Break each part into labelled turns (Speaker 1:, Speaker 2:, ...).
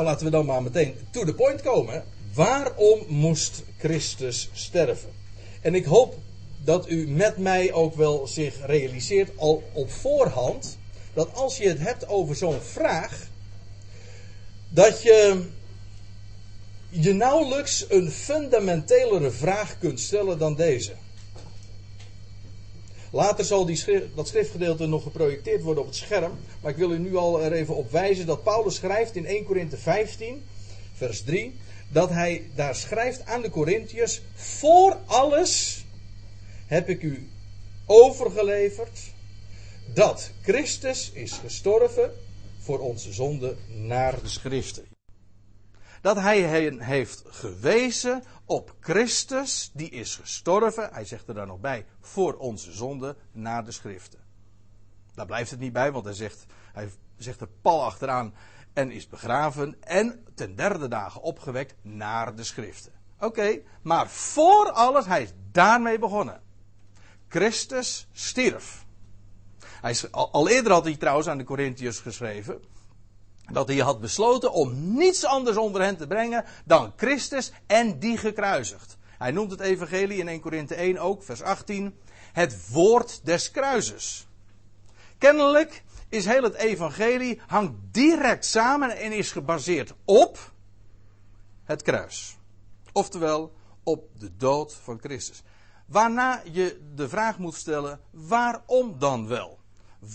Speaker 1: Nou, laten we dan maar meteen to the point komen. Waarom moest Christus sterven? En ik hoop dat u met mij ook wel zich realiseert, al op voorhand, dat als je het hebt over zo'n vraag, dat je je nauwelijks een fundamentelere vraag kunt stellen dan deze. Later zal die dat schriftgedeelte nog geprojecteerd worden op het scherm. Maar ik wil u nu al er even op wijzen dat Paulus schrijft in 1 Korinthe 15, vers 3, dat hij daar schrijft aan de Corinthiërs: Voor alles heb ik u overgeleverd dat Christus is gestorven voor onze zonde naar de schriften. Dat hij hen heeft gewezen op Christus, die is gestorven, hij zegt er dan nog bij, voor onze zonde naar de schriften. Daar blijft het niet bij, want hij zegt, hij zegt er pal achteraan en is begraven en ten derde dagen opgewekt naar de schriften. Oké, maar voor alles, hij is daarmee begonnen. Christus stierf. Hij is, al, eerder had hij trouwens aan de Corinthiërs geschreven dat hij had besloten om niets anders onder hen te brengen dan Christus en die gekruisigd. Hij noemt het evangelie in 1 Korinthe 1 ook, vers 18, het woord des kruises. Kennelijk is heel het evangelie hangt direct samen en is gebaseerd op het kruis. Oftewel op de dood van Christus. Waarna je de vraag moet stellen: waarom dan wel?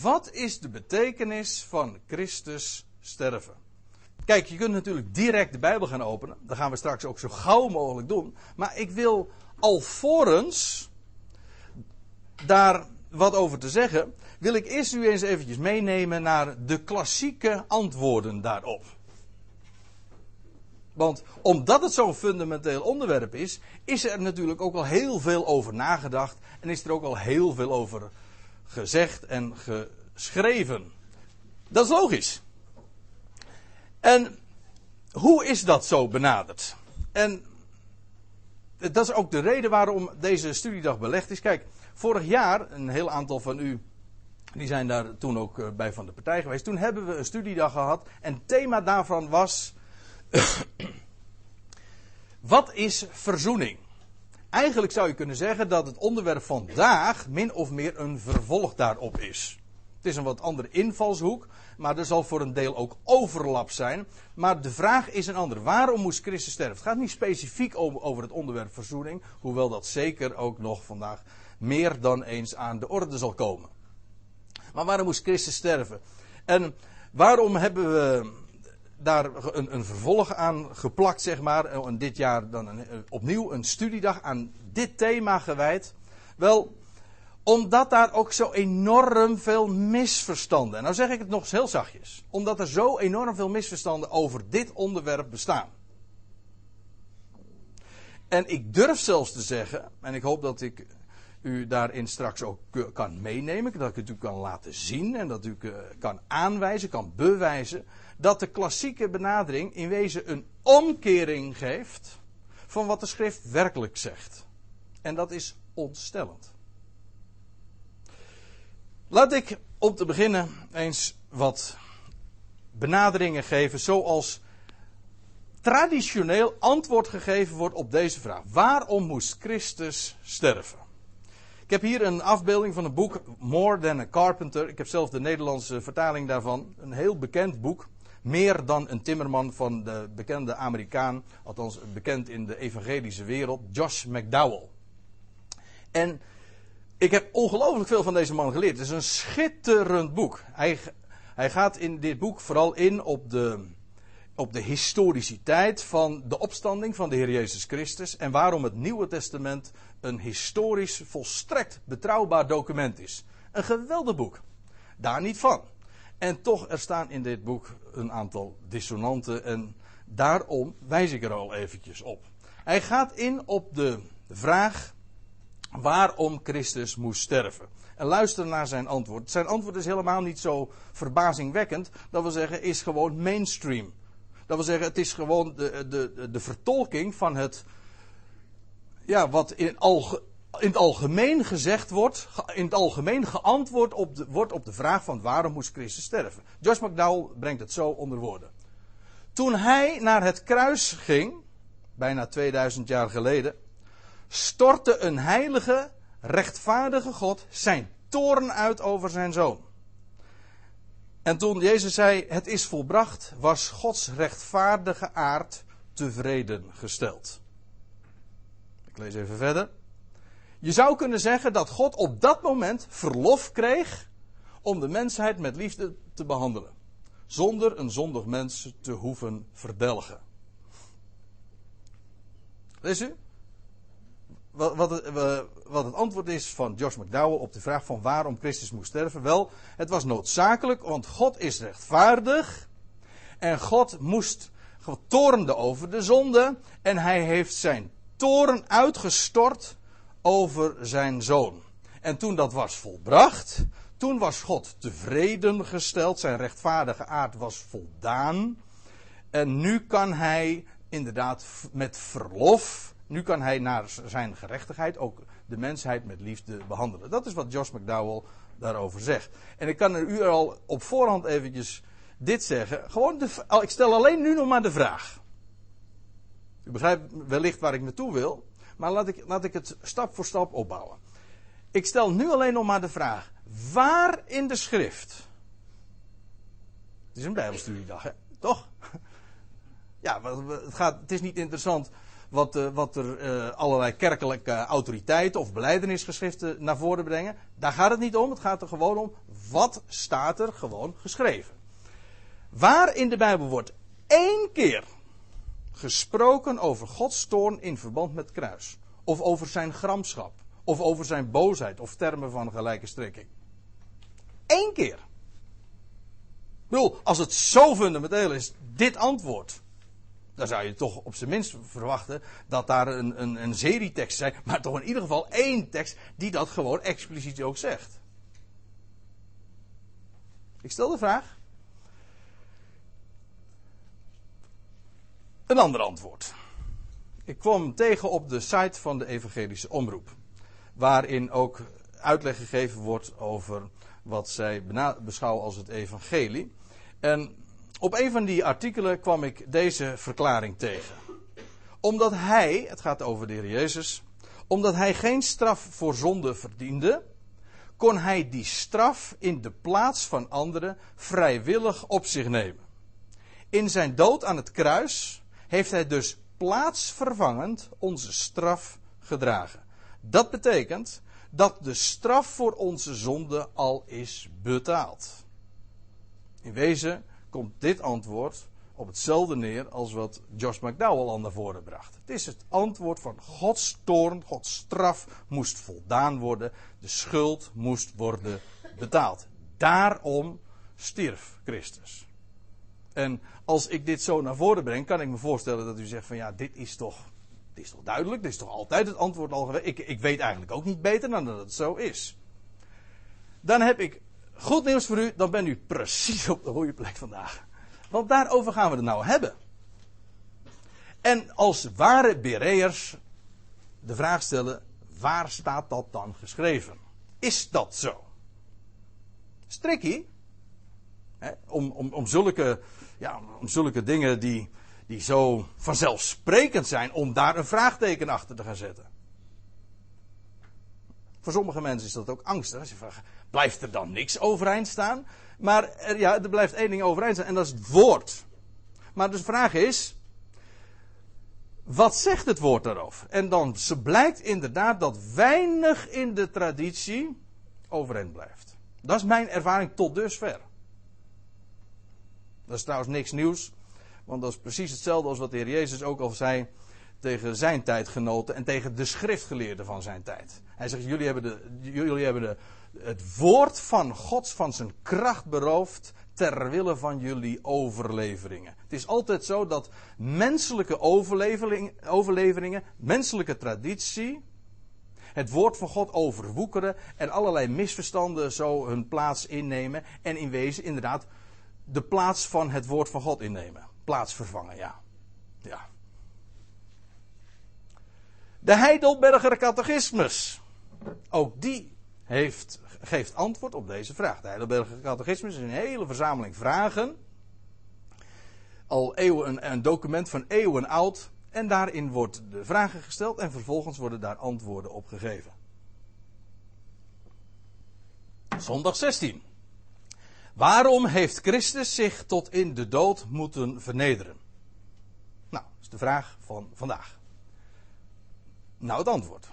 Speaker 1: Wat is de betekenis van Christus sterven? Kijk, je kunt natuurlijk direct de Bijbel gaan openen. Dat gaan we straks ook zo gauw mogelijk doen. Maar ik wil alvorens daar wat over te zeggen, wil ik eerst u eens eventjes meenemen naar de klassieke antwoorden daarop. Want omdat het zo'n fundamenteel onderwerp is, is er natuurlijk ook al heel veel over nagedacht en is er ook al heel veel over gezegd en geschreven. Dat is logisch. En hoe is dat zo benaderd? En dat is ook de reden waarom deze studiedag belegd is. Kijk, vorig jaar, een heel aantal van u die zijn daar toen ook eh, bij van de partij geweest. Toen hebben we een studiedag gehad en het thema daarvan was wat is verzoening? Eigenlijk zou je kunnen zeggen dat het onderwerp vandaag min of meer een vervolg daarop is. Het is een wat andere invalshoek, maar er zal voor een deel ook overlap zijn. Maar de vraag is een andere. Waarom moest Christus sterven? Het gaat niet specifiek over het onderwerp verzoening, hoewel dat zeker ook nog vandaag meer dan eens aan de orde zal komen. Maar waarom moest Christus sterven? En waarom hebben we daar een, een, vervolg aan geplakt, zeg maar. En dit jaar dan eh, opnieuw een studiedag aan dit thema gewijd. Wel, omdat daar ook zo enorm veel misverstanden. En nou zeg ik het nog eens heel zachtjes. Omdat er zo enorm veel misverstanden over dit onderwerp bestaan. En ik durf zelfs te zeggen, en ik hoop dat ik u daarin straks ook kan meenemen, dat ik het u kan laten zien en dat u kan aanwijzen, kan bewijzen, dat de klassieke benadering in wezen een omkering geeft van wat de schrift werkelijk zegt. En dat is ontstellend. Laat ik om te beginnen eens wat benaderingen geven zoals traditioneel antwoord gegeven wordt op deze vraag. Waarom moest Christus sterven? Ik heb hier een afbeelding van een boek More Than a Carpenter. Ik heb zelf de Nederlandse vertaling daarvan. Een heel bekend boek meer dan een timmerman van de bekende Amerikaan, althans bekend in de evangelische wereld, Josh McDowell. En ik heb ongelooflijk veel van deze man geleerd. Het is een schitterend boek. Hij, hij gaat in dit boek vooral in op de, op de historiciteit van de opstanding van de Heer Jezus Christus en waarom het Nieuwe Testament een historisch volstrekt betrouwbaar document is. Een geweldig boek. Daar niet van. En toch, er staan in dit boek een aantal dissonanten en daarom wijs ik er al eventjes op. Hij gaat in op de vraag waarom Christus moest sterven. En luister naar zijn antwoord. Zijn antwoord is helemaal niet zo verbazingwekkend. Dat wil zeggen, is gewoon mainstream. Dat wil zeggen, het is gewoon de, de, de vertolking van het. Ja, wat in, in het algemeen gezegd wordt, in het algemeen geantwoord op de, wordt op de vraag van waarom moest Christus sterven. Josh McDowell brengt het zo onder woorden. Toen hij naar het kruis ging, bijna 2000 jaar geleden, stortte een heilige, rechtvaardige God zijn toorn uit over zijn zoon. En toen Jezus zei: Het is volbracht, was Gods rechtvaardige aard tevreden gesteld. Ik lees even verder. Je zou kunnen zeggen dat God op dat moment verlof kreeg om de mensheid met liefde te behandelen, zonder een zondig mens te hoeven verdelgen. Lees u? Wat, wat, het, wat, het antwoord is van Josh McDowell op de vraag van waarom Christus moest sterven? Wel, het was noodzakelijk, want God is rechtvaardig. En God moest, torende over de zonde. En hij heeft zijn toren uitgestort over zijn zoon. En toen dat was volbracht, toen was God tevreden gesteld, zijn rechtvaardige aard was voldaan. En nu kan hij inderdaad met verlof, nu kan hij naar zijn gerechtigheid ook de mensheid met liefde behandelen. Dat is wat Josh McDowell daarover zegt. En ik kan er u al op voorhand eventjes dit zeggen. Gewoon ik stel alleen nu nog maar de vraag. U begrijpt wellicht waar ik naartoe wil. Maar laat ik, laat ik het stap voor stap opbouwen. Ik stel nu alleen nog maar de vraag: waar in de schrift? Het is een Bijbelstudiedag? Toch? Ja, het, gaat, het is niet interessant wat, uh, wat er uh, allerlei kerkelijke autoriteiten of beleidenisgeschriften naar voren brengen. Daar gaat het niet om. Het gaat er gewoon om wat staat er gewoon geschreven. Waar in de Bijbel wordt één keer gesproken over Gods toorn in verband met kruis. Of over zijn gramschap. Of over zijn boosheid. Of termen van gelijke strekking. Eén keer. Ik bedoel, als het zo fundamenteel is, dit antwoord. Dan zou je toch op zijn minst verwachten dat daar een, een, een serie teksten zijn. Maar toch in ieder geval één tekst die dat gewoon expliciet ook zegt. Ik stel de vraag. Een ander antwoord. Ik kwam tegen op de site van de Evangelische Omroep. Waarin ook uitleg gegeven wordt over wat zij beschouwen als het Evangelie. En op een van die artikelen kwam ik deze verklaring tegen. Omdat hij, het gaat over de Heer Jezus, omdat hij geen straf voor zonde verdiende, kon hij die straf in de plaats van anderen vrijwillig op zich nemen. In zijn dood aan het kruis heeft hij dus plaatsvervangend onze straf gedragen. Dat betekent dat de straf voor onze zonde al is betaald. In wezen komt dit antwoord op hetzelfde neer als wat Josh McDowell al naar voren bracht. Het is het antwoord van Gods toorn, Gods straf moest voldaan worden, de schuld moest worden betaald. Daarom stierf Christus. En als ik dit zo naar voren breng, kan ik me voorstellen dat u zegt van ja, dit is toch, dit is toch duidelijk, dit is toch altijd het antwoord al geweest. Ik, ik weet eigenlijk ook niet beter dan dat het zo is. Dan heb ik goed nieuws voor u, dan bent u precies op de goede plek vandaag. Want daarover gaan we het nou hebben. En als ware Bereërs de vraag stellen, waar staat dat dan geschreven? Is dat zo? Strikkie, om, om, om zulke ja, om zulke dingen die, die zo vanzelfsprekend zijn, om daar een vraagteken achter te gaan zetten. Voor sommige mensen is dat ook angstig. Als je vraagt, blijft er dan niks overeind staan? Maar er, ja, er blijft één ding overeind staan en dat is het woord. Maar dus de vraag is, wat zegt het woord daarover? En dan blijkt inderdaad dat weinig in de traditie overeind blijft. Dat is mijn ervaring tot dusver. Dat is trouwens niks nieuws. Want dat is precies hetzelfde als wat de Heer Jezus ook al zei tegen zijn tijdgenoten en tegen de schriftgeleerden van zijn tijd. Hij zegt, jullie hebben, de, jullie hebben de, het woord van God van zijn kracht beroofd ter wille van jullie overleveringen. Het is altijd zo dat menselijke overleveringen, menselijke traditie, het woord van God overwoekeren en allerlei misverstanden zo hun plaats innemen en in wezen inderdaad de plaats van het woord van God innemen. Plaats vervangen, ja. ja. De Heidelberger Catechismus. Ook die heeft, geeft antwoord op deze vraag. De Heidelberger Catechismus is een hele verzameling vragen. al eeuwen, een document van eeuwen oud. En daarin wordt de vragen gesteld en vervolgens worden daar antwoorden op gegeven. Zondag 16. Waarom heeft Christus zich tot in de dood moeten vernederen? Nou, dat is de vraag van vandaag. Nou, het antwoord.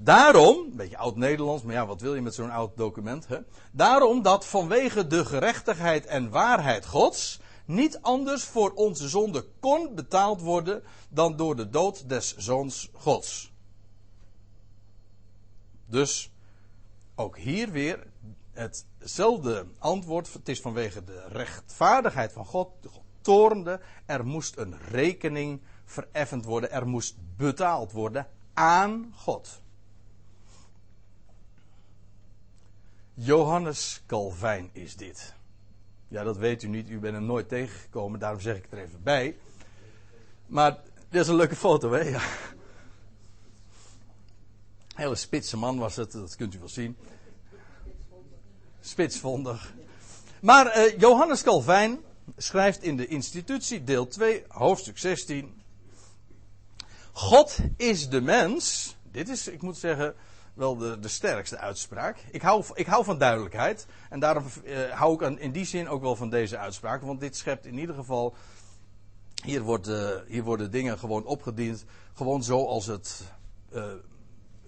Speaker 1: Daarom, een beetje oud-Nederlands, maar ja, wat wil je met zo'n oud document? Hè? Daarom dat vanwege de gerechtigheid en waarheid Gods niet anders voor onze zonde kon betaald worden dan door de dood des zoons Gods. Dus ook hier weer hetzelfde antwoord. Het is vanwege de rechtvaardigheid van God, God toornde. Er moest een rekening vereffend worden. Er moest betaald worden aan God. Johannes Calvijn is dit. Ja, dat weet u niet. U bent hem nooit tegengekomen. Daarom zeg ik het er even bij. Maar dit is een leuke foto, hè? Ja. Hele spitse man was het, dat kunt u wel zien. Spitsvondig. Maar uh, Johannes Calvijn schrijft in de institutie, deel 2, hoofdstuk 16. God is de mens. Dit is, ik moet zeggen, wel de, de sterkste uitspraak. Ik hou, ik hou van duidelijkheid. En daarom uh, hou ik in die zin ook wel van deze uitspraak. Want dit schept in ieder geval. Hier, wordt, hier worden dingen gewoon opgediend. Gewoon zoals het uh,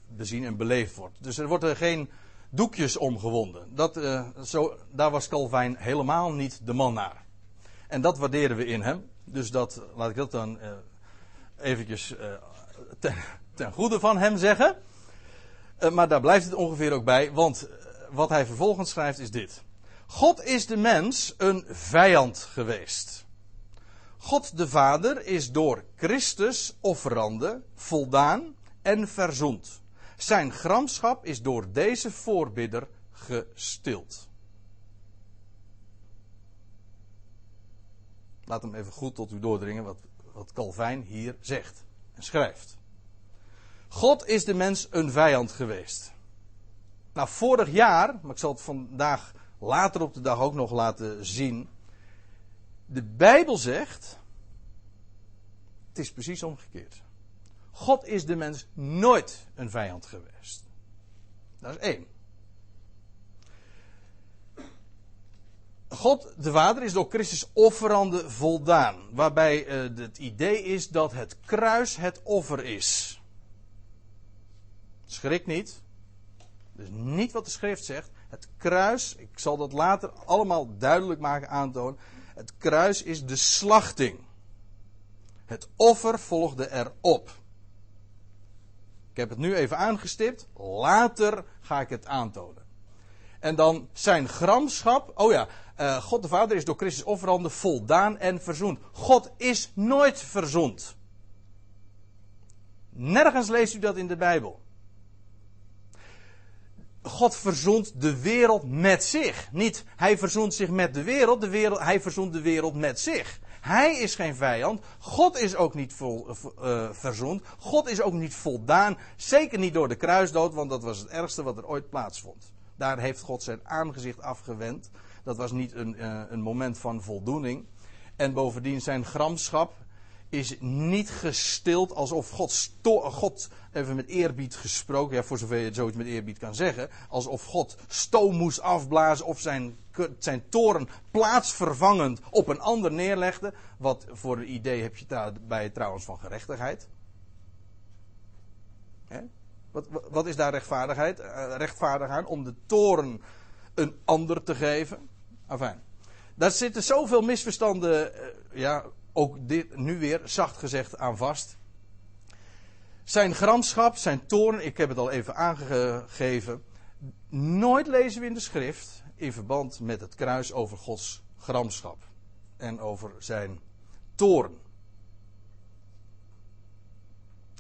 Speaker 1: bezien en beleefd wordt. Dus er worden geen doekjes omgewonden. Dat, zo, daar was Calvijn helemaal niet de man naar. En dat waarderen we in hem. Dus dat, laat ik dat dan eventjes ten, ten goede van hem zeggen. Uh, maar daar blijft het ongeveer ook bij, want uh, wat hij vervolgens schrijft is dit. God is de mens een vijand geweest. God de Vader is door Christus offerande voldaan en verzoend. Zijn gramschap is door deze voorbidder gestild. Laat hem even goed tot u doordringen wat, wat Calvijn hier zegt en schrijft. God is de mens een vijand geweest. Nou, vorig jaar, maar ik zal het vandaag later op de dag ook nog laten zien. De Bijbel zegt. Het is precies omgekeerd. God is de mens nooit een vijand geweest. Dat is één. God de Vader is door Christus offerande voldaan. Waarbij uh, het idee is dat het kruis het offer is. Schrik niet. Dus niet wat de schrift zegt. Het kruis, ik zal dat later allemaal duidelijk maken, aantonen. Het kruis is de slachting. Het offer volgde erop. Ik heb het nu even aangestipt. Later ga ik het aantonen. En dan zijn gramschap. Oh ja, uh, God de Vader is door Christus offerande voldaan en verzoend. God is nooit verzoend. Nergens leest u dat in de Bijbel. God verzoent de wereld met zich. Niet hij verzoent zich met de wereld, de wereld hij verzoent de wereld met zich. Hij is geen vijand. God is ook niet vol, uh, verzoend. God is ook niet voldaan. Zeker niet door de kruisdood, want dat was het ergste wat er ooit plaatsvond. Daar heeft God zijn aangezicht afgewend. Dat was niet een, uh, een moment van voldoening. En bovendien zijn gramschap is niet gestild alsof God, God, even met eerbied gesproken, ja, voor zover je het zoiets met eerbied kan zeggen, alsof God stoom moest afblazen of zijn, zijn toren plaatsvervangend op een ander neerlegde. Wat voor een idee heb je daarbij trouwens van gerechtigheid? Hè? Wat, wat, is daar rechtvaardigheid? Uh, rechtvaardig aan om de toren een ander te geven? Enfin, daar zitten zoveel misverstanden, uh, ja, ook dit nu weer zacht gezegd aan vast. Zijn gramschap, zijn toorn, ik heb het al even aangegeven. Nooit lezen we in de schrift in verband met het kruis over Gods gramschap en over zijn toorn.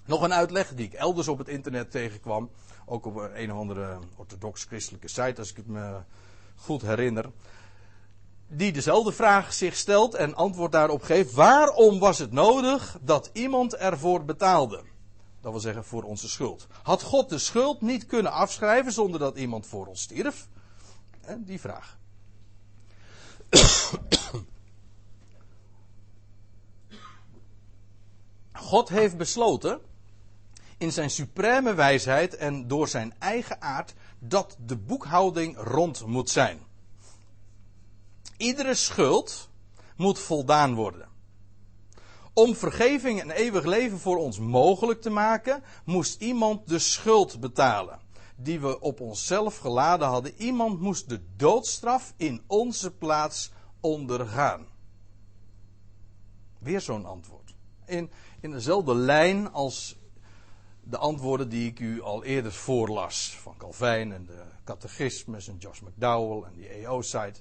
Speaker 1: Nog een uitleg die ik elders op het internet tegenkwam, ook op een of andere orthodox-christelijke site, als ik het me goed herinner die dezelfde vraag zich stelt en antwoord daarop geeft. Waarom was het nodig dat iemand ervoor betaalde? Dat wil zeggen voor onze schuld. Had God de schuld niet kunnen afschrijven zonder dat iemand voor ons stierf? Die vraag. God heeft besloten, in zijn supreme wijsheid en door zijn eigen aard, dat de boekhouding rond moet zijn. Iedere schuld moet voldaan worden. Om vergeving en eeuwig leven voor ons mogelijk te maken, moest iemand de schuld betalen. Die we op onszelf geladen hadden. Iemand moest de doodstraf in onze plaats ondergaan. Weer zo'n antwoord. In, in dezelfde lijn als de antwoorden die ik u al eerder voorlas. Van Calvijn en de catechismus en Josh McDowell en die EO-site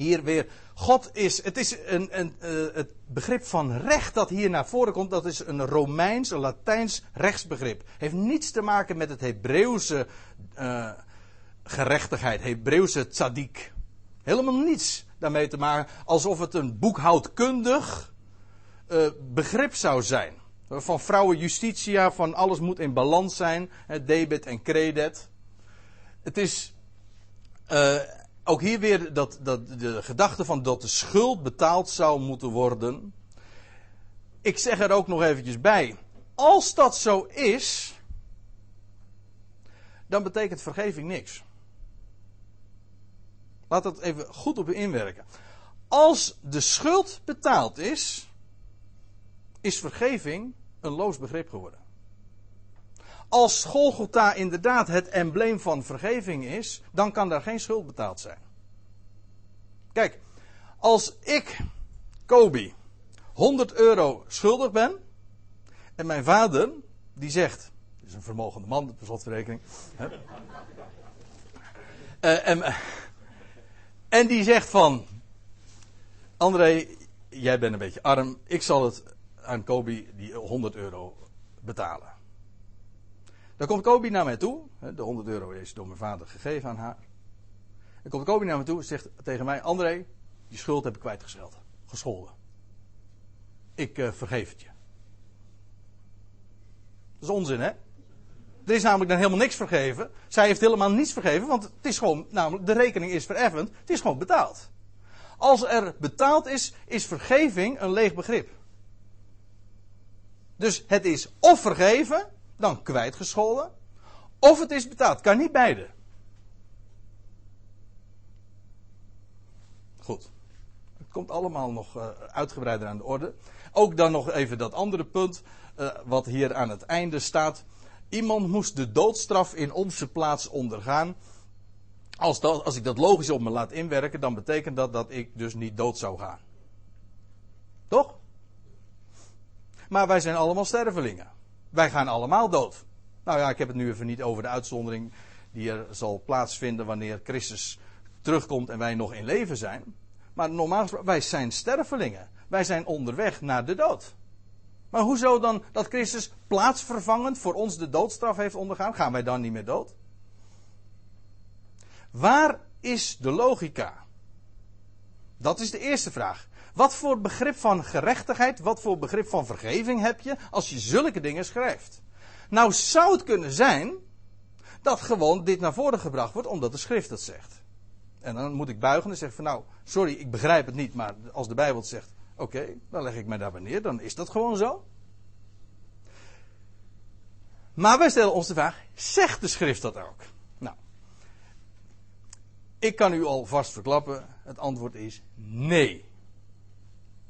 Speaker 1: hier weer. God is, het is een, een, uh, het begrip van recht dat hier naar voren komt, dat is een Romeins, een Latijns rechtsbegrip. Heeft niets te maken met het Hebreeuwse uh, gerechtigheid, Hebreeuwse tzaddik. Helemaal niets daarmee te maken, alsof het een boekhoudkundig uh, begrip zou zijn. Van vrouwen justitia, van alles moet in balans zijn, debet en credit. Het is, ook hier weer dat, dat, de gedachte van dat de schuld betaald zou moeten worden. Ik zeg er ook nog eventjes bij. Als dat zo is, dan betekent vergeving niks. Laat dat even goed op u inwerken. Als de schuld betaald is, is vergeving een loos begrip geworden. Als Golgotha inderdaad het embleem van vergeving is, dan kan daar geen schuld betaald zijn. Kijk, als ik, Kobi, 100 euro schuldig ben, en mijn vader, die zegt, is een vermogende man, per slotverrekening. Uh, en, en die zegt van, André, jij bent een beetje arm, ik zal het aan Kobi die 100 euro betalen. Dan komt Kobi naar mij toe. De 100 euro is door mijn vader gegeven aan haar. Dan komt Kobi naar me toe en zegt tegen mij: André, die schuld heb ik kwijtgescholden. Gescholden. Ik uh, vergeef het je. Dat is onzin, hè? Er is namelijk dan helemaal niks vergeven. Zij heeft helemaal niets vergeven, want het is gewoon, namelijk, de rekening is vereffend. Het is gewoon betaald. Als er betaald is, is vergeving een leeg begrip. Dus het is of vergeven, dan kwijtgescholden. Of het is betaald. Kan niet beide. Goed. Het komt allemaal nog uh, uitgebreider aan de orde. Ook dan nog even dat andere punt. Uh, wat hier aan het einde staat. Iemand moest de doodstraf in onze plaats ondergaan. Als, dat, als ik dat logisch op me laat inwerken, dan betekent dat dat ik dus niet dood zou gaan. Toch? Maar wij zijn allemaal stervelingen. Wij gaan allemaal dood. Nou ja, ik heb het nu even niet over de uitzondering die er zal plaatsvinden wanneer Christus terugkomt en wij nog in leven zijn. Maar normaal gesproken, wij zijn stervelingen. Wij zijn onderweg naar de dood. Maar hoezo dan dat Christus plaatsvervangend voor ons de doodstraf heeft ondergaan? Gaan wij dan niet meer dood? Waar is de logica? Dat is de eerste vraag. Wat voor begrip van gerechtigheid, wat voor begrip van vergeving heb je als je zulke dingen schrijft? Nou zou het kunnen zijn dat gewoon dit naar voren gebracht wordt omdat de schrift het zegt. En dan moet ik buigen en zeggen van nou, sorry, ik begrijp het niet, maar als de Bijbel het zegt, oké, dan leg ik mij daarbij neer, dan is dat gewoon zo. Maar wij stellen ons de vraag, zegt de schrift dat ook? Nou, ik kan u al vast verklappen, het antwoord is nee.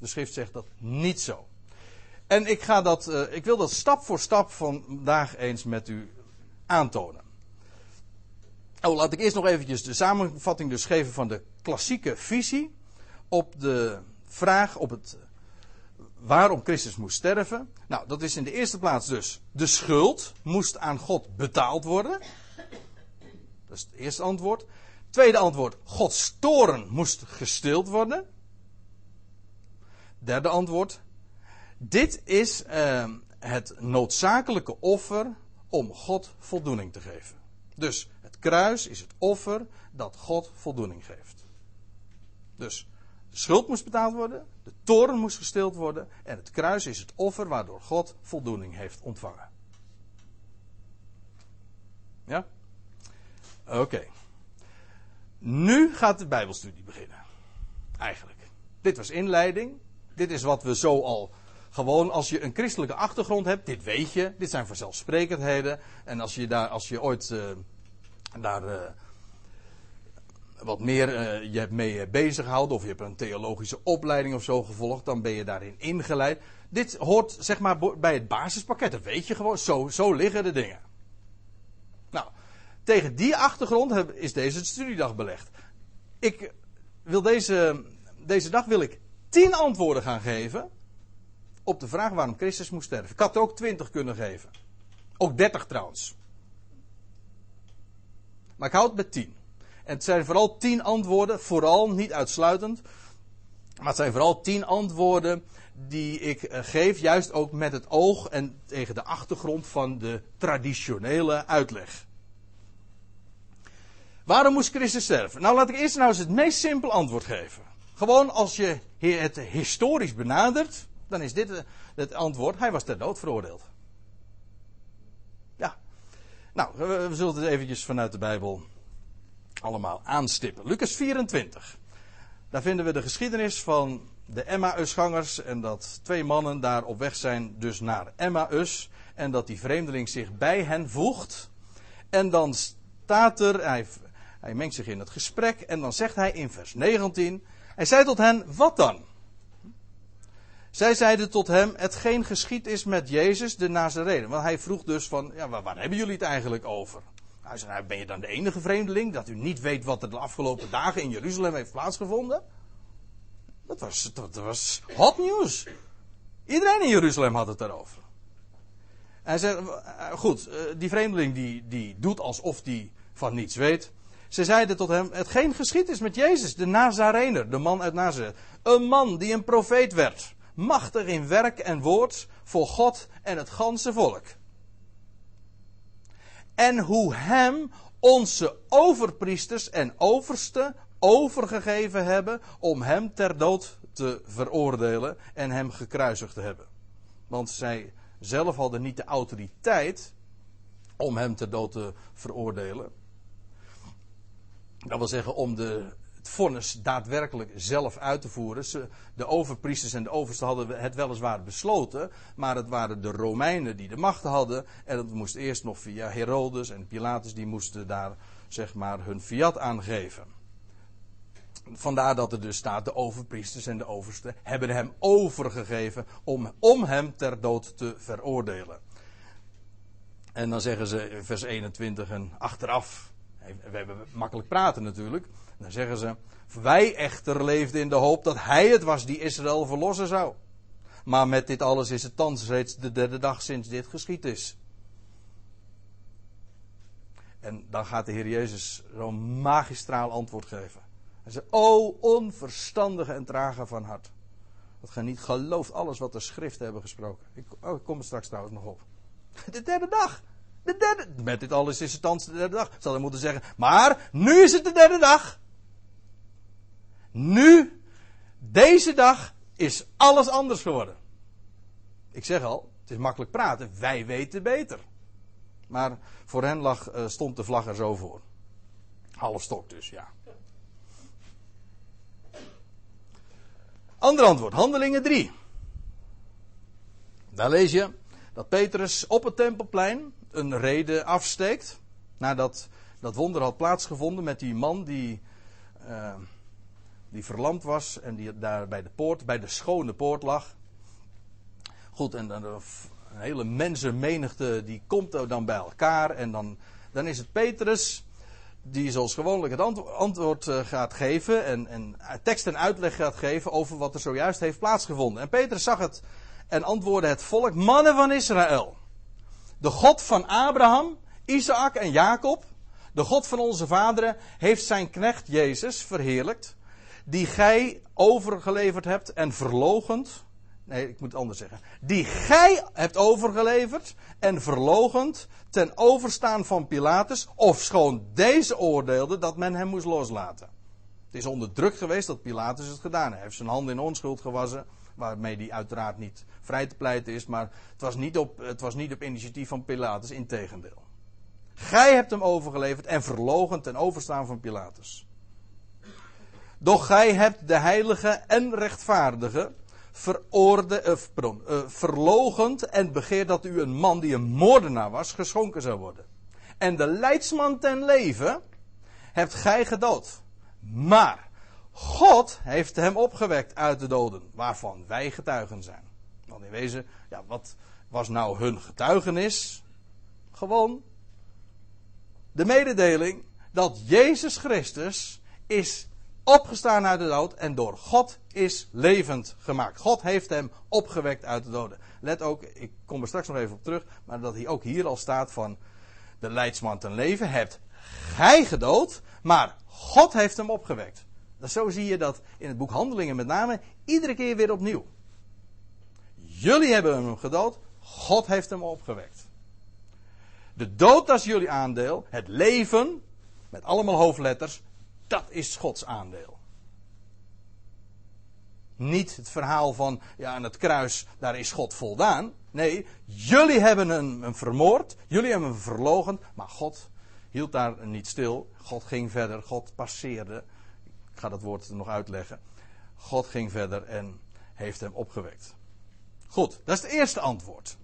Speaker 1: De schrift zegt dat niet zo. En ik, ga dat, uh, ik wil dat stap voor stap vandaag eens met u aantonen. Oh, laat ik eerst nog eventjes de samenvatting dus geven van de klassieke visie op de vraag op het waarom Christus moest sterven. Nou, dat is in de eerste plaats dus de schuld moest aan God betaald worden. Dat is het eerste antwoord. Tweede antwoord, Gods toren moest gestild worden. Derde antwoord, dit is uh, het noodzakelijke offer om God voldoening te geven. Dus het kruis is het offer dat God voldoening geeft. Dus de schuld moest betaald worden, de toren moest gestild worden en het kruis is het offer waardoor God voldoening heeft ontvangen. Ja? Oké. Nu gaat de Bijbelstudie beginnen. Eigenlijk. Dit was inleiding. Dit is wat we zo al Gewoon als je een christelijke achtergrond hebt, dit weet je, dit zijn vanzelfsprekendheden. En als je, daar, als je ooit uh, daar uh, wat meer uh, je hebt mee bezig gehouden, of je hebt een theologische opleiding of zo gevolgd, dan ben je daarin ingeleid. Dit hoort zeg maar bij het basispakket, dat weet je gewoon, zo, zo liggen de dingen. Nou, tegen die achtergrond is deze studiedag belegd. Ik wil deze, deze dag wil ik tien antwoorden gaan geven op de vraag waarom Christus moest sterven. Ik had er ook twintig kunnen geven. Ook dertig trouwens. Maar ik houd het met tien. En het zijn vooral tien antwoorden, vooral niet uitsluitend. Maar het zijn vooral tien antwoorden die ik eh, geef, juist ook met het oog en tegen de achtergrond van de traditionele uitleg. Waarom moest Christus sterven? Nou, laat ik eerst nou eens het meest simpel antwoord geven. Gewoon als je het historisch benadert, dan is dit het antwoord. Hij was ter dood veroordeeld. Ja. Nou, we, zullen het eventjes vanuit de Bijbel allemaal aanstippen. Lucas 24. Daar vinden we de geschiedenis van de Emmausgangers en dat twee mannen daar op weg zijn dus naar Emmaus en dat die vreemdeling zich bij hen voegt. En dan staat er, hij, hij mengt zich in het gesprek en dan zegt hij in vers 19, hij zei tot hen, wat dan? Zij zeiden tot hem, hetgeen geschied is met Jezus de Nazarene. Want hij vroeg dus van, ja, waar, hebben jullie het eigenlijk over? Hij zei, nou, ben je dan de enige vreemdeling dat u niet weet wat er de afgelopen dagen in Jeruzalem heeft plaatsgevonden? Dat was, dat was hot nieuws. Iedereen in Jeruzalem had het daarover. hij zei, eh, goed, eh, die vreemdeling die, die doet alsof die van niets weet. Ze zeiden tot hem, hetgeen geschied is met Jezus, de Nazarener, de man uit Nazareth. Een man die een profeet werd machtig in werk en woord voor God en het ganse volk. En hoe hem onze overpriesters en oversten overgegeven hebben om hem ter dood te veroordelen en hem gekruisigd te hebben. Want zij zelf hadden niet de autoriteit om hem ter dood te veroordelen. Dat wil zeggen om de het vonnis daadwerkelijk zelf uit te voeren. de overpriesters en de oversten hadden het weliswaar besloten, maar het waren de Romeinen die de macht hadden. En het moest eerst nog via Herodes en Pilatus, die moesten daar zeg maar hun fiat aangeven. Vandaar dat er dus staat, de overpriesters en de oversten hebben hem overgegeven om, om hem ter dood te veroordelen. En dan zeggen ze vers 21 en achteraf, we hebben makkelijk praten natuurlijk. Dan zeggen ze, wij echter leefden in de hoop dat hij het was die Israël verlossen zou. Maar met dit alles is het thans reeds de derde dag sinds dit geschied is. En dan gaat de Heer Jezus zo'n magistraal antwoord geven. Hij zegt, o onverstandige en trage van hart. Dat gij niet gelooft alles wat de schriften hebben gesproken. Ik, oh, ik kom er straks trouwens nog op. De derde dag. De derde, met dit alles is het thans de derde dag. Zal hij moeten zeggen, maar nu is het de derde dag. Nu, deze dag, is alles anders geworden. Ik zeg al, het is makkelijk praten, wij weten beter. Maar voor hen lag, uh, stond de vlag er zo voor. Half stok dus, ja. Ander antwoord, Handelingen 3. Daar lees je dat Petrus op het tempelplein een reden afsteekt. Nadat dat wonder had plaatsgevonden met die man die. Uh, die verlamd was en die daar bij de poort, bij de schone poort lag. Goed, en dan een hele mensenmenigte die komt dan bij elkaar en dan, dan is het Petrus die zoals gewoonlijk het antwoord eh, gaat geven en, en tekst en uitleg gaat geven over wat er zojuist heeft plaatsgevonden. En Petrus zag het en antwoordde het volk, mannen van Israël. De God van Abraham, Isaac en Jacob, de God van onze vaderen, heeft zijn knecht Jezus verheerlijkt die gij overgeleverd hebt en verlogend. Nee, ik moet het anders zeggen. Die gij hebt overgeleverd en verlogend ten overstaan van Pilatus, of schoon deze oordeelde dat men hem moest loslaten. Het is onder druk geweest dat Pilatus het gedaan heeft. Hij heeft zijn handen in onschuld gewassen, waarmee hij uiteraard niet vrij te pleiten is, maar het was niet op, het was niet op initiatief van Pilatus, integendeel. Gij hebt hem overgeleverd en verlogend ten overstaan van Pilatus. Doch gij hebt de heilige en rechtvaardige, veroorde, pardon, uh, verlogend en begeert dat u een man die een moordenaar was, geschonken zou worden. En de leidsman ten leven hebt gij gedood. Maar God heeft hem opgewekt uit de doden, waarvan wij getuigen zijn. Want in wezen, ja, wat was nou hun getuigenis? Gewoon de mededeling dat Jezus Christus is opgestaan uit de dood en door God is levend gemaakt. God heeft hem opgewekt uit de doden. Let ook, ik kom er straks nog even op terug, maar dat hij ook hier al staat van de leidsman ten leven hebt gij gedood, maar God heeft hem opgewekt. Dat zo zie je dat in het boek Handelingen met name iedere keer weer opnieuw. Jullie hebben hem gedood, God heeft hem opgewekt. De dood dat is jullie aandeel, het leven, met allemaal hoofdletters, dat is Gods aandeel. Niet het verhaal van, ja, aan het kruis, daar is God voldaan. Nee, jullie hebben hem, vermoord, jullie hebben hem verlogen, maar God hield daar niet stil. God ging verder, God passeerde. Ik ga dat woord nog uitleggen. God ging verder en heeft hem opgewekt. Goed, dat is het eerste antwoord.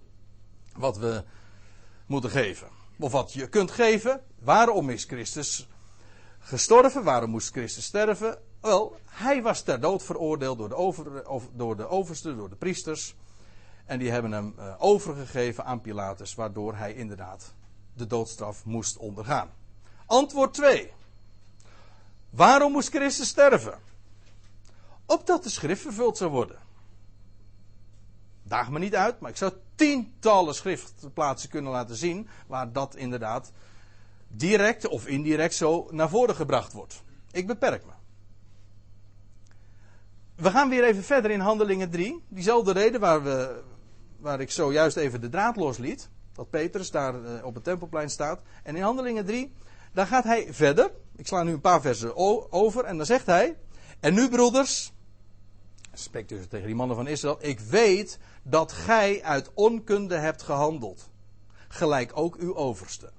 Speaker 1: Wat we moeten geven. Of wat je kunt geven. Waarom is Christus gestorven? Waarom moest Christus sterven? Wel, hij was ter dood veroordeeld door de, over, door de overste, door de priesters. En die hebben hem uh, overgegeven aan Pilatus, waardoor hij inderdaad de doodstraf moest ondergaan. Antwoord 2. Waarom moest Christus sterven? Opdat de schrift vervuld zou worden. Daag me niet uit, maar ik zou tientallen schriftplaatsen kunnen laten zien waar dat inderdaad direct of indirect zo naar voren gebracht wordt. Ik beperk me. We gaan weer even verder in Handelingen 3. Diezelfde reden waar, we, waar ik zojuist even de draad losliet. Dat Petrus daar eh, op het tempelplein staat. En in Handelingen 3, daar gaat hij verder. Ik sla nu een paar versen over. En dan zegt hij. En nu, broeders. Spreekt dus tegen die mannen van Israël. Ik weet dat gij uit onkunde hebt gehandeld. Gelijk ook uw overste.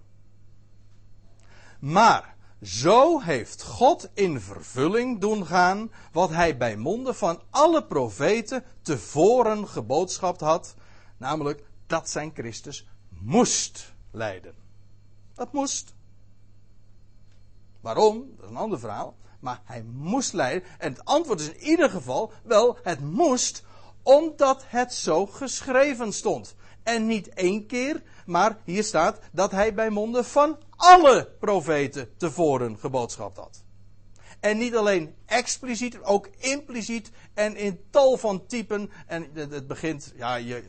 Speaker 1: Maar zo heeft God in vervulling doen gaan wat hij bij monden van alle profeten tevoren geboodschapt had, namelijk dat zijn Christus moest lijden. Dat moest. Waarom? Dat is een ander verhaal. Maar hij moest lijden. En het antwoord is in ieder geval wel, het moest omdat het zo geschreven stond. En niet één keer, maar hier staat dat hij bij monden van alle profeten tevoren geboodschapt had. En niet alleen expliciet, ook impliciet en in tal van typen. En het begint, ja, je,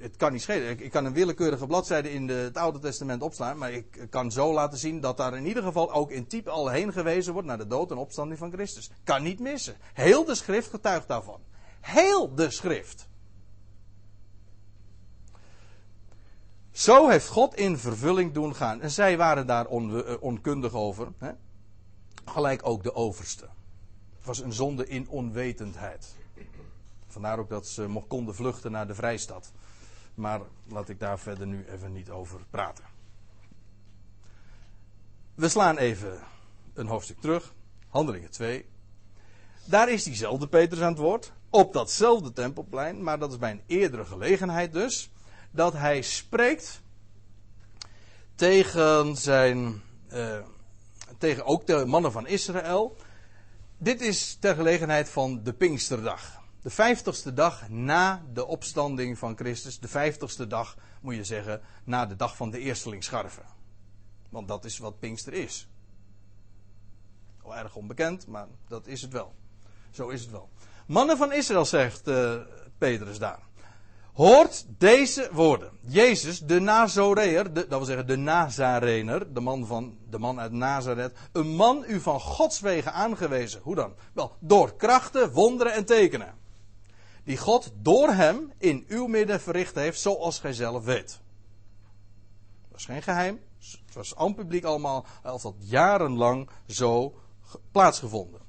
Speaker 1: het kan niet schelen. Ik kan een willekeurige bladzijde in het Oude Testament opslaan, maar ik kan zo laten zien dat daar in ieder geval ook in type al heen gewezen wordt naar de dood en opstanding van Christus. Kan niet missen. Heel de schrift getuigt daarvan. Heel de schrift. Zo heeft God in vervulling doen gaan. En zij waren daar eh, onkundig over. Hè? Gelijk ook de overste. Het was een zonde in onwetendheid. Vandaar ook dat ze konden vluchten naar de vrijstad. Maar laat ik daar verder nu even niet over praten. We slaan even een hoofdstuk terug. Handelingen 2. Daar is diezelfde Petrus aan het woord. Op datzelfde tempelplein. Maar dat is bij een eerdere gelegenheid dus dat hij spreekt tegen zijn. Uh, tegen ook de mannen van Israël. Dit is ter gelegenheid van de Pinksterdag. De vijftigste dag na de opstanding van Christus. De vijftigste dag, moet je zeggen, na de dag van de eerstelingsscharven. Want dat is wat Pinkster is. Al erg onbekend, maar dat is het wel. Zo is het wel. Mannen van Israël, zegt uh, Petrus daar. Hoort deze woorden. Jezus, de Nazoreer, dat wil zeggen de Nazarener, de man, van, de man uit Nazareth. Een man u van Gods wegen aangewezen. Hoe dan? Wel, door krachten, wonderen en tekenen. Die God door hem in uw midden verricht heeft, zoals gij zelf weet. Dat is geen geheim. Het was aan publiek allemaal, al dat jarenlang zo plaatsgevonden.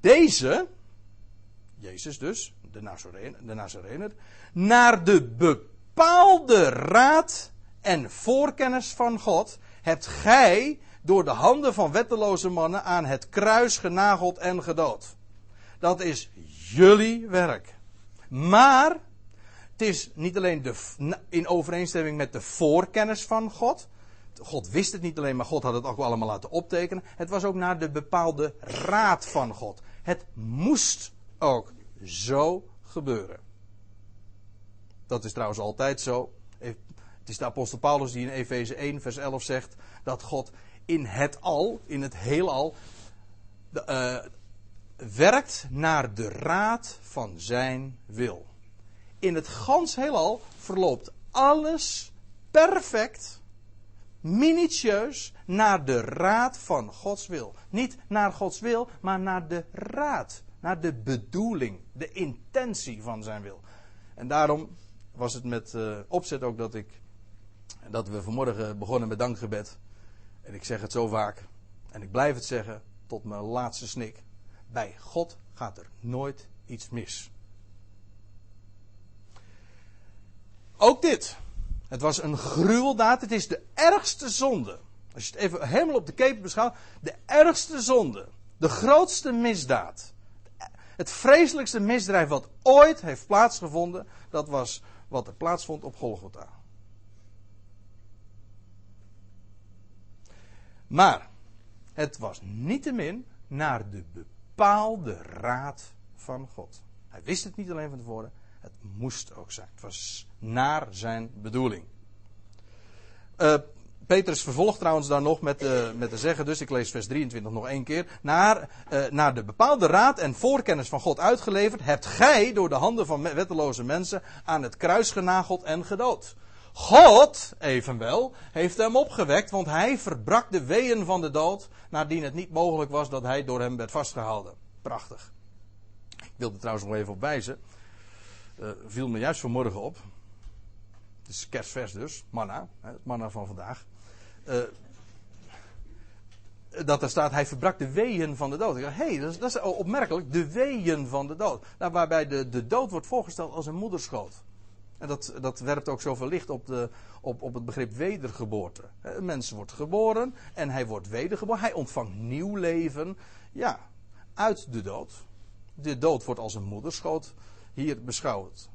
Speaker 1: Deze, Jezus dus, de Nazarener, de Nazarener, naar de bepaalde raad en voorkennis van God, hebt gij door de handen van wetteloze mannen aan het kruis genageld en gedood. Dat is jullie werk. Maar het is niet alleen de, in overeenstemming met de voorkennis van God. God wist het niet alleen, maar God had het ook allemaal laten optekenen. Het was ook naar de bepaalde raad van God. Het moest ook zo gebeuren. Dat is trouwens altijd zo. Het is de apostel Paulus die in Efeze 1, vers 11 zegt dat God in het al, in het heelal, de, uh, werkt naar de raad van zijn wil. In het gans heelal verloopt alles perfect, minutieus naar de raad van Gods wil. Niet naar Gods wil, maar naar de raad, naar de bedoeling, de intentie van zijn wil. En daarom was het met uh, opzet ook dat ik dat we vanmorgen begonnen met dankgebed. En ik zeg het zo vaak en ik blijf het zeggen tot mijn laatste snik. Bij God gaat er nooit iets mis. Ook dit. Het was een gruweldaad. Het is de ergste zonde. Als je het even helemaal op de keper beschouwt. De ergste zonde. De grootste misdaad. Het vreselijkste misdrijf wat ooit heeft plaatsgevonden. Dat was wat er plaatsvond op Golgotha. Maar het was niettemin naar de bepaalde raad van God. Hij wist het niet alleen van tevoren, het moest ook zijn. Het was naar zijn bedoeling. Uh, Petrus vervolgt trouwens daar nog met, uh, met te zeggen, dus ik lees vers 23 nog één keer. Naar, uh, naar de bepaalde raad en voorkennis van God uitgeleverd, hebt gij door de handen van wetteloze mensen aan het kruis genageld en gedood. God, evenwel, heeft hem opgewekt, want hij verbrak de weeën van de dood, nadien het niet mogelijk was dat hij door hem werd vastgehouden. Prachtig. Ik wilde trouwens nog even op wijzen. Uh, viel me juist vanmorgen op. Het is kerstvers dus, manna, het manna van vandaag. Uh, dat er staat, hij verbrak de weeën van de dood. Ik dacht, hé, hey, dat, dat, is opmerkelijk, de weeën van de dood. Nou, waarbij de, de dood wordt voorgesteld als een moederschoot. En dat, dat werpt ook zoveel licht op, de, op, op het begrip wedergeboorte. Een mens wordt geboren en hij wordt wedergeboren. Hij ontvangt nieuw leven. Ja, uit de dood. De dood wordt als een moederschoot hier beschouwd.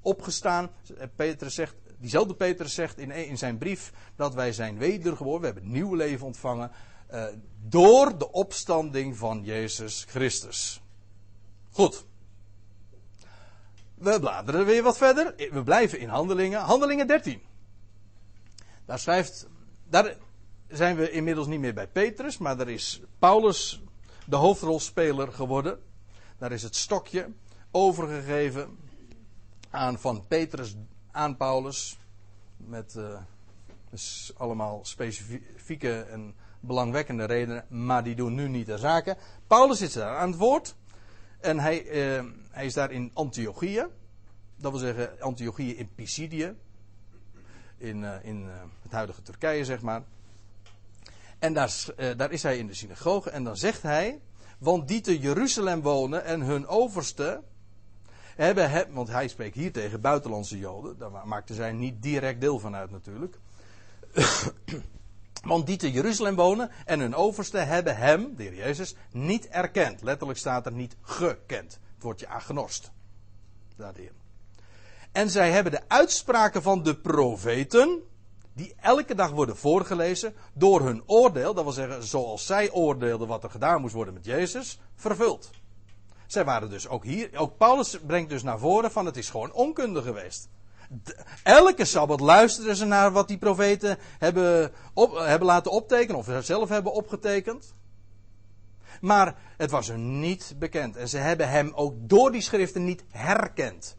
Speaker 1: Opgestaan, Petrus zegt, diezelfde Petrus zegt in, in zijn brief dat wij zijn wedergeboren. We hebben nieuw leven ontvangen uh, door de opstanding van Jezus Christus. Goed. We bladeren weer wat verder. We blijven in handelingen. Handelingen 13. Daar schrijft. Daar zijn we inmiddels niet meer bij Petrus, maar daar is Paulus de hoofdrolspeler geworden. Daar is het stokje overgegeven aan van Petrus aan Paulus. Met uh, allemaal specifieke en belangwekkende redenen, maar die doen nu niet de zaken. Paulus zit daar aan het woord. En hij, uh, hij is daar in Antiochië. Dat wil zeggen Antiochië in Pisidië. In, uh, in uh, het huidige Turkije, zeg maar. En daar, daar is hij in de synagoge. En dan zegt hij. Want die te Jeruzalem wonen en hun overste. Hebben, he, want hij spreekt hier tegen buitenlandse Joden. Daar maakten zij niet direct deel van uit, natuurlijk. Want die te Jeruzalem wonen en hun overste hebben hem, de heer Jezus, niet erkend. Letterlijk staat er niet gekend. Het woordje agnost. Daarin. En zij hebben de uitspraken van de profeten, die elke dag worden voorgelezen, door hun oordeel, dat wil zeggen zoals zij oordeelden wat er gedaan moest worden met Jezus, vervuld. Zij waren dus ook hier, ook Paulus brengt dus naar voren van het is gewoon onkunde geweest elke sabbat luisterden ze naar wat die profeten hebben, op, hebben laten optekenen, of zelf hebben opgetekend. Maar het was hun niet bekend. En ze hebben hem ook door die schriften niet herkend.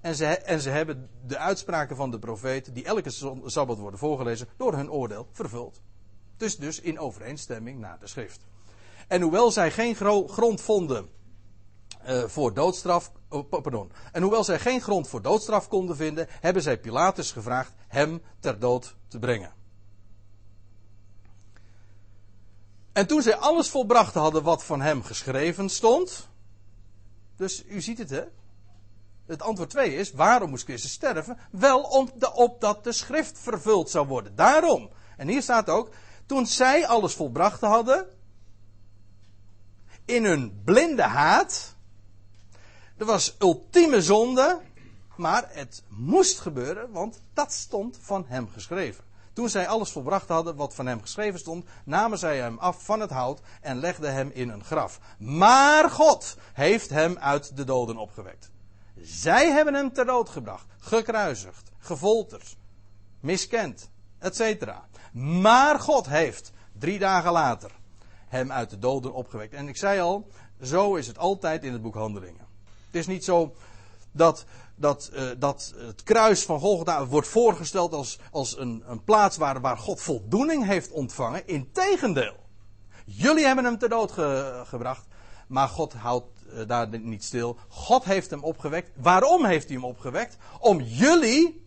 Speaker 1: En ze, en ze hebben de uitspraken van de profeten, die elke sabbat worden voorgelezen, door hun oordeel vervuld. Dus dus in overeenstemming naar de schrift. En hoewel zij geen grond vonden uh, voor doodstraf. Oh, pardon. En hoewel zij geen grond voor doodstraf konden vinden, hebben zij Pilatus gevraagd hem ter dood te brengen. En toen zij alles volbracht hadden wat van hem geschreven stond. Dus u ziet het hè. Het antwoord 2 is: waarom moest Christus sterven? Wel om opdat de schrift vervuld zou worden. Daarom. En hier staat ook: toen zij alles volbracht hadden. In hun blinde haat Er was ultieme zonde, maar het moest gebeuren, want dat stond van hem geschreven. Toen zij alles volbracht hadden wat van hem geschreven stond, namen zij hem af van het hout en legden hem in een graf. Maar God heeft hem uit de doden opgewekt. Zij hebben hem ter dood gebracht, gekruisigd, gefolterd, miskend, etc. Maar God heeft drie dagen later hem uit de doden opgewekt. En ik zei al, zo is het altijd in het boek Handelingen. Het is niet zo dat, dat, uh, dat het kruis van Golgotha wordt voorgesteld als, als een, een plaats waar, waar God voldoening heeft ontvangen. Integendeel. Jullie hebben hem ter dood ge, gebracht. Maar God houdt uh, daar niet stil. God heeft hem opgewekt. Waarom heeft hij hem opgewekt? Om jullie,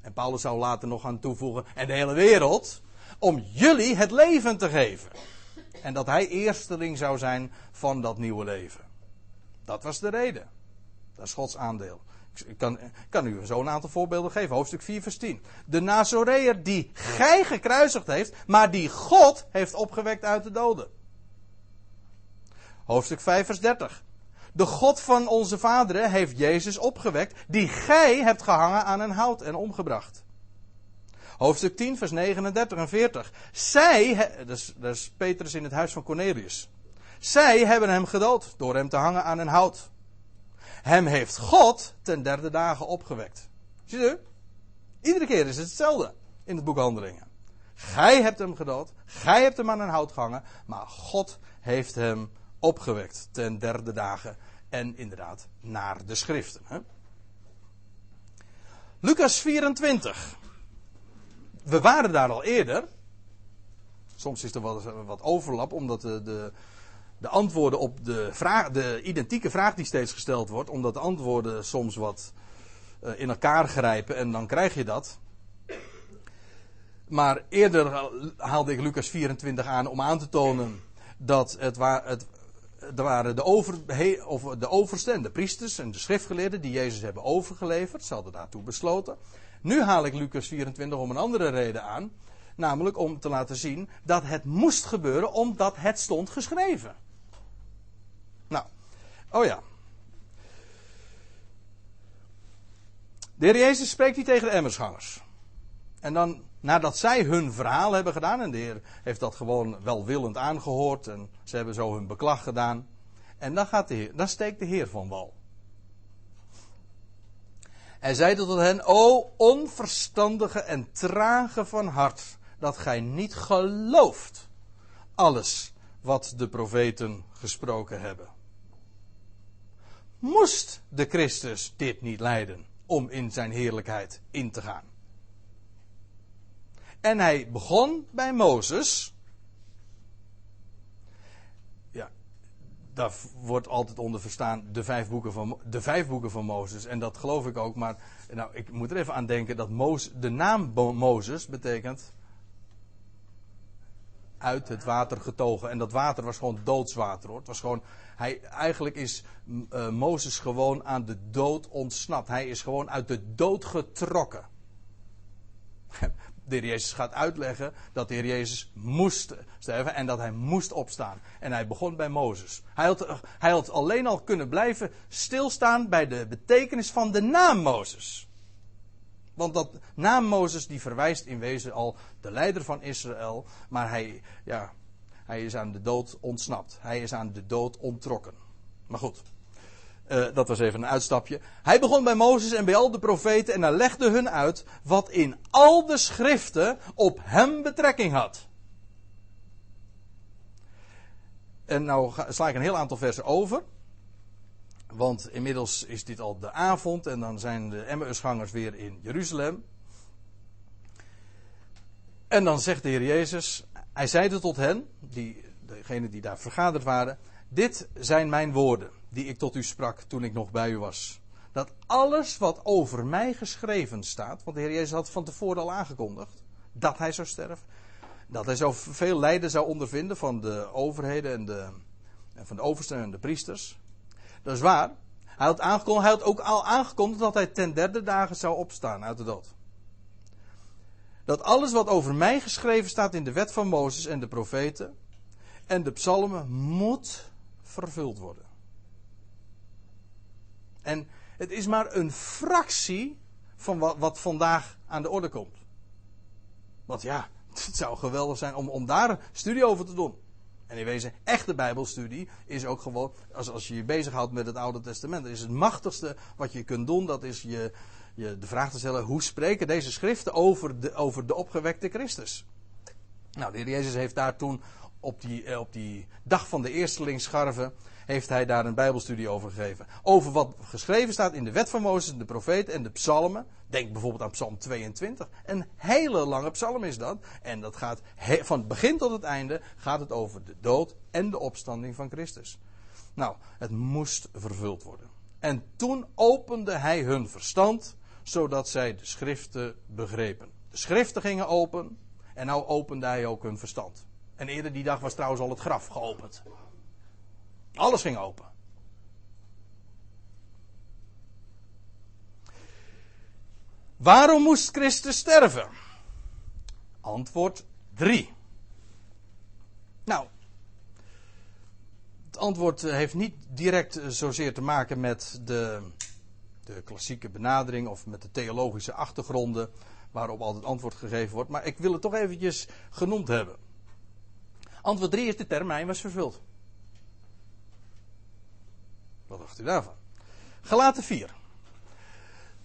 Speaker 1: en Paulus zou later nog gaan toevoegen, en de hele wereld, om jullie het leven te geven. En dat hij eersteling zou zijn van dat nieuwe leven. Dat was de reden. Dat is Gods aandeel. Ik kan, kan u zo een aantal voorbeelden geven. Hoofdstuk 4, vers 10. De Nazoreër die gij gekruisigd heeft, maar die God heeft opgewekt uit de doden. Hoofdstuk 5, vers 30. De God van onze vaderen heeft Jezus opgewekt, die gij hebt gehangen aan een hout en omgebracht. Hoofdstuk 10, vers 39 en 40. Zij, dat is Petrus in het huis van Cornelius. Zij hebben hem gedood door hem te hangen aan een hout. Hem heeft God ten derde dagen opgewekt. Zie je? Iedere keer is het hetzelfde in het boek Handelingen. Gij hebt hem gedood, gij hebt hem aan een hout gehangen, maar God heeft hem opgewekt ten derde dagen. En inderdaad, naar de schriften. Hè? Lucas 24. We waren daar al eerder. Soms is er wat, wat overlap, omdat de, de, de antwoorden op de, vraag, de identieke vraag die steeds gesteld wordt, omdat de antwoorden soms wat uh, in elkaar grijpen en dan krijg je dat. Maar eerder haalde ik Lucas 24 aan om aan te tonen dat het, het er waren de, over, of de oversten en de priesters en de schriftgeleerden die Jezus hebben overgeleverd. Ze hadden daartoe besloten. Nu haal ik Lucas 24 om een andere reden aan. Namelijk om te laten zien dat het moest gebeuren omdat het stond geschreven. Oh ja. De heer Jezus spreekt hier tegen de emmersgangers. En dan, nadat zij hun verhaal hebben gedaan, en de Heer heeft dat gewoon welwillend aangehoord, en ze hebben zo hun beklag gedaan. En dan, gaat de heer, dan steekt de Heer van wal. Hij zei tot hen, o onverstandige en trage van hart, dat gij niet gelooft alles wat de profeten gesproken hebben. Moest de Christus dit niet lijden om in zijn heerlijkheid in te gaan? En hij begon bij Mozes. Ja, daar wordt altijd onder verstaan de vijf boeken van, de vijf boeken van Mozes. En dat geloof ik ook. Maar nou, ik moet er even aan denken dat Mozes, de naam Mozes betekent uit het water getogen. En dat water was gewoon doodswater hoor. Het was gewoon, hij, eigenlijk is uh, Mozes gewoon aan de dood ontsnapt. Hij is gewoon uit de dood getrokken. De heer Jezus gaat uitleggen dat de heer Jezus moest sterven en dat hij moest opstaan. En hij begon bij Mozes. Hij had, hij had alleen al kunnen blijven stilstaan bij de betekenis van de naam Mozes. Want dat naam Mozes die verwijst in wezen al de leider van Israël. Maar hij, ja, hij is aan de dood ontsnapt. Hij is aan de dood onttrokken. Maar goed. Uh, dat was even een uitstapje. Hij begon bij Mozes en bij al de profeten en hij legde hun uit wat in al de schriften op hem betrekking had. En nou sla ik een heel aantal versen over. Want inmiddels is dit al de avond en dan zijn de Emmausgangers weer in Jeruzalem. En dan zegt de Heer Jezus, hij zeide tot hen, die, degenen die daar vergaderd waren, dit zijn mijn woorden die ik tot u sprak toen ik nog bij u was. Dat alles wat over mij geschreven staat, want de Heer Jezus had van tevoren al aangekondigd dat hij zou sterven, dat hij zo veel lijden zou ondervinden van de overheden en, de, en van de oversten en de priesters. Dat is waar. Hij had, aangekondigd, hij had ook al aangekondigd dat hij ten derde dagen zou opstaan uit de dood. Dat alles wat over mij geschreven staat in de wet van Mozes en de profeten en de psalmen moet vervuld worden. En het is maar een fractie van wat, vandaag aan de orde komt. Want ja, het zou geweldig zijn om, om daar studie over te doen. En in wezen, echte Bijbelstudie is ook gewoon, als, als je je bezighoudt met het Oude Testament, is het machtigste wat je kunt doen, dat is je, je de vraag te stellen, hoe spreken deze schriften over de, over de opgewekte Christus? Nou, de heer Jezus heeft daar toen op die, eh, op die dag van de eerstelingsscharven heeft hij daar een Bijbelstudie over gegeven. Over wat geschreven staat in de wet van Mozes, de profeten en de psalmen. Denk bijvoorbeeld aan psalm 22. Een hele lange psalm is dat. En dat gaat van het begin tot het einde gaat het over de dood en de opstanding van Christus. Nou, het moest vervuld worden. En toen opende hij hun verstand, zodat zij de schriften begrepen. De schriften gingen open en nou opende hij ook hun verstand. En eerder die dag was trouwens al het graf geopend. Alles ging open. Waarom moest Christus sterven? Antwoord 3. Nou, het antwoord heeft niet direct zozeer te maken met de, de klassieke benadering of met de theologische achtergronden waarop altijd antwoord gegeven wordt, maar ik wil het toch eventjes genoemd hebben. Antwoord 3 is de termijn was vervuld. Wat dacht u daarvan? Gelaten 4.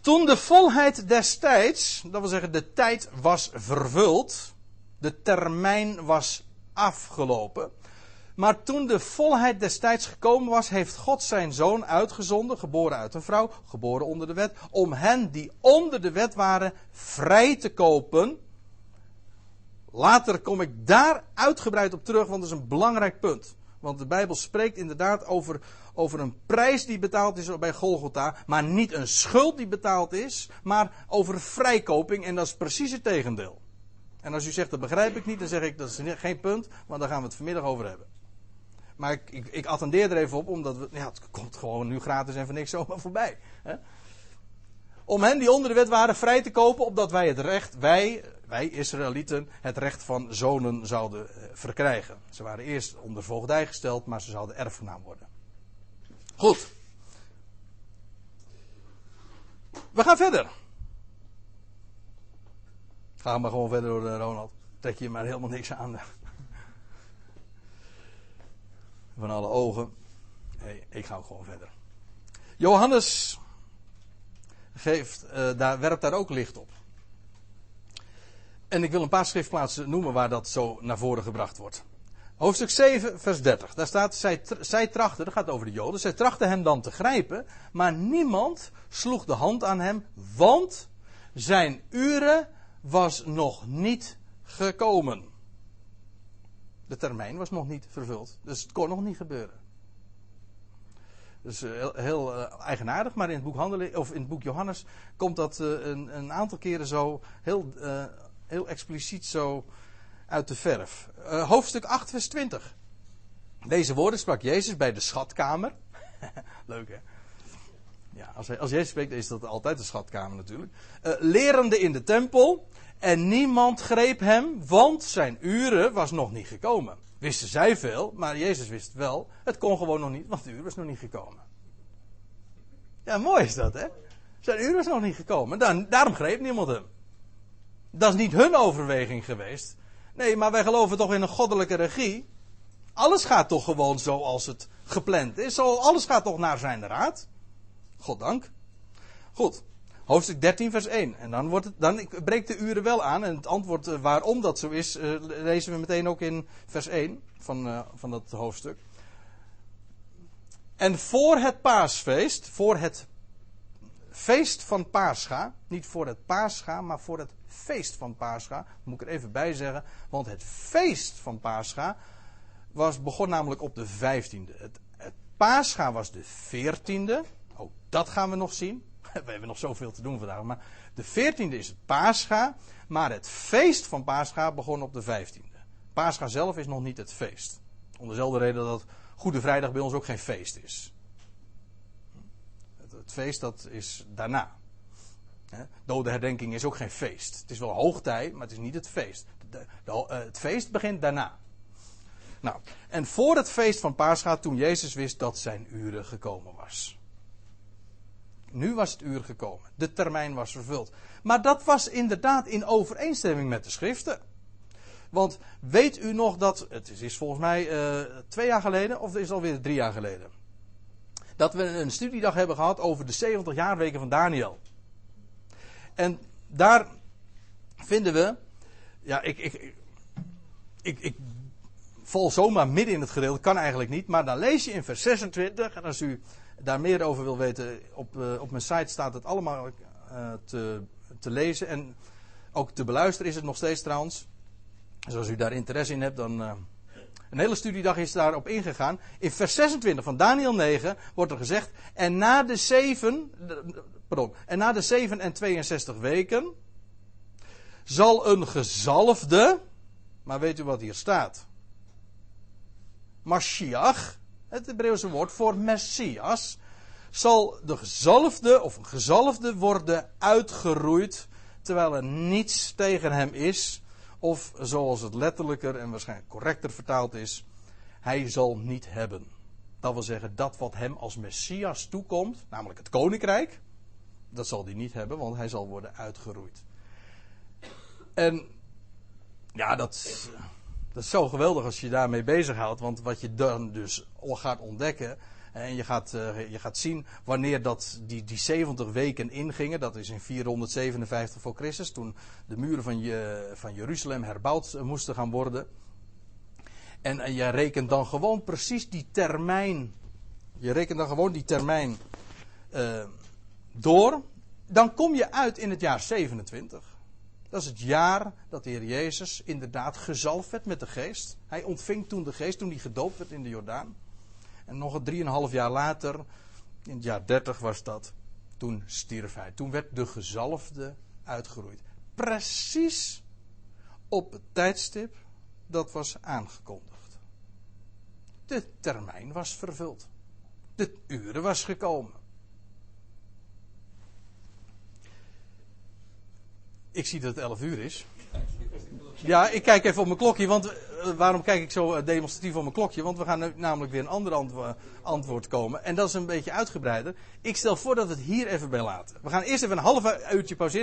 Speaker 1: Toen de volheid des tijds, dat wil zeggen de tijd was vervuld, de termijn was afgelopen. Maar toen de volheid des tijds gekomen was, heeft God zijn zoon uitgezonden, geboren uit een vrouw, geboren onder de wet, om hen die onder de wet waren vrij te kopen. Later kom ik daar uitgebreid op terug, want dat is een belangrijk punt. Want de Bijbel spreekt inderdaad over, over een prijs die betaald is bij Golgotha. Maar niet een schuld die betaald is. Maar over vrijkoping. En dat is precies het tegendeel. En als u zegt dat begrijp ik niet, dan zeg ik dat is geen punt. Want daar gaan we het vanmiddag over hebben. Maar ik, ik, ik attendeer er even op, omdat we, ja, het komt gewoon nu gratis en voor niks zomaar voorbij. Hè? Om hen die onder de wet waren vrij te kopen, opdat wij het recht, wij, wij Israëlieten, het recht van zonen zouden eh, verkrijgen. Ze waren eerst onder voogdij gesteld, maar ze zouden erfgenaam worden. Goed. We gaan verder. Ga maar gewoon verder door, Ronald. Trek je maar helemaal niks aan. Van alle ogen. Hey, ik ga ook gewoon verder. Johannes geeft, uh, daar, werpt daar ook licht op. En ik wil een paar schriftplaatsen noemen waar dat zo naar voren gebracht wordt. Hoofdstuk 7, vers 30. Daar staat, zij, zij trachten, dat gaat over de Joden, zij trachten hem dan te grijpen, maar niemand sloeg de hand aan hem, want zijn uren was nog niet gekomen. De termijn was nog niet vervuld, dus het kon nog niet gebeuren. Dus heel, heel uh, eigenaardig, maar in het boek of in het boek Johannes komt dat uh, een, een, aantal keren zo heel, uh, heel expliciet zo uit de verf. hoofdstuk 8, vers 20. Deze woorden sprak Jezus bij de schatkamer. Leuk hè? Ja, als, hij, als Jezus spreekt, is dat altijd de schatkamer natuurlijk. lerende in de tempel. En niemand greep hem, want zijn uren was nog niet gekomen. Wisten zij veel, maar Jezus wist wel. Het kon gewoon nog niet, want de uur was nog niet gekomen. Ja, mooi is dat, hè? Zijn uur was nog niet gekomen. Dan, daarom greep niemand hem. Dat is niet hun overweging geweest. Nee, maar wij geloven toch in een goddelijke regie. Alles gaat toch gewoon zoals het gepland is. Alles gaat toch naar zijn raad. Goddank. Goed. Hoofdstuk 13, vers 1. En dan, wordt het, dan breekt de uren wel aan. En het antwoord eh, waarom dat zo is, uh, lezen we meteen ook in vers 1 van, uh, van dat hoofdstuk. En voor het paasfeest, voor het feest van Pascha, niet voor het Pascha, maar voor het feest van Pascha, moet ik er even bij zeggen, want het feest van Pascha was, begon namelijk op de 15e. Het, Pascha was de 14e, ook dat gaan we nog zien. we hebben nog zoveel te doen vandaag. Maar de 14e is het Pascha. Maar het feest van Pascha begon op de 15e. Pascha zelf is nog niet het feest. Om dezelfde reden dat Goede Vrijdag bij ons ook geen feest is. Het, het feest dat is daarna. Dode herdenking is ook geen feest. Het is wel hoogtij, maar het is niet het feest. De, uh, het feest begint daarna. Nou, en voor het feest van Pascha, toen Jezus wist dat zijn uren gekomen was. Nu was het uur gekomen. De termijn was vervuld. Maar dat was inderdaad in overeenstemming met de schriften. Want weet u nog dat, het is volgens mij uh, twee jaar geleden, of is alweer drie jaar geleden, dat we een studiedag hebben gehad over de 70 jaarweken van Daniel. En daar vinden we, ja, ik, ik, ik, ik val zomaar midden in het gedeelte, kan eigenlijk niet, maar dan lees je in vers 26, en als u daar meer over wil weten, op, uh, op mijn site staat het allemaal uh, te, te lezen en ook te beluisteren is het nog steeds trouwens. Dus als u daar interesse in hebt, dan. Uh, een hele studiedag is daarop ingegaan. In vers 26 van Daniel 9 wordt er gezegd. En na de 7. En na de 7 en 62 weken. Zal een gezalfde. Maar weet u wat hier staat? Mashiach. Het Hebreeuwse woord voor Messias. Zal de gezalfde of een gezalfde worden uitgeroeid. Terwijl er niets tegen hem is of zoals het letterlijker en waarschijnlijk correcter vertaald is, hij zal niet hebben. Dat wil zeggen, dat wat hem als Messias toekomt, namelijk het koninkrijk, dat zal hij niet hebben, want hij zal worden uitgeroeid. En ja, dat, dat is zo geweldig als je daarmee bezighoudt, want wat je dan dus gaat ontdekken, en je gaat, uh, je gaat zien wanneer dat, die, die 70 weken ingingen. Dat is in 457 voor Christus. Toen de muren van, je, van Jeruzalem herbouwd moesten gaan worden. En, je rekent dan gewoon precies die termijn. Je rekent dan gewoon die termijn uh, door. Dan kom je uit in het jaar 27. Dat is het jaar dat de Heer Jezus inderdaad gezalfd werd met de geest. Hij ontving toen de geest toen hij gedoopt werd in de Jordaan. En nog een drieënhalf jaar later, in het jaar 30 was dat, toen stierf hij. Toen werd de gezalfde uitgeroeid. Precies op het tijdstip dat was aangekondigd. De termijn was vervuld. De uren was gekomen. Ik zie dat het 11 uur is. Ja, ik kijk even op mijn klokje, want uh, waarom kijk ik zo uh, demonstratief op mijn klokje? Want we gaan namelijk weer een ander antwo antwoord komen. En dat is een beetje uitgebreider. Ik stel voor dat we het hier even bij laten. We gaan eerst even een half uurtje pauzeren.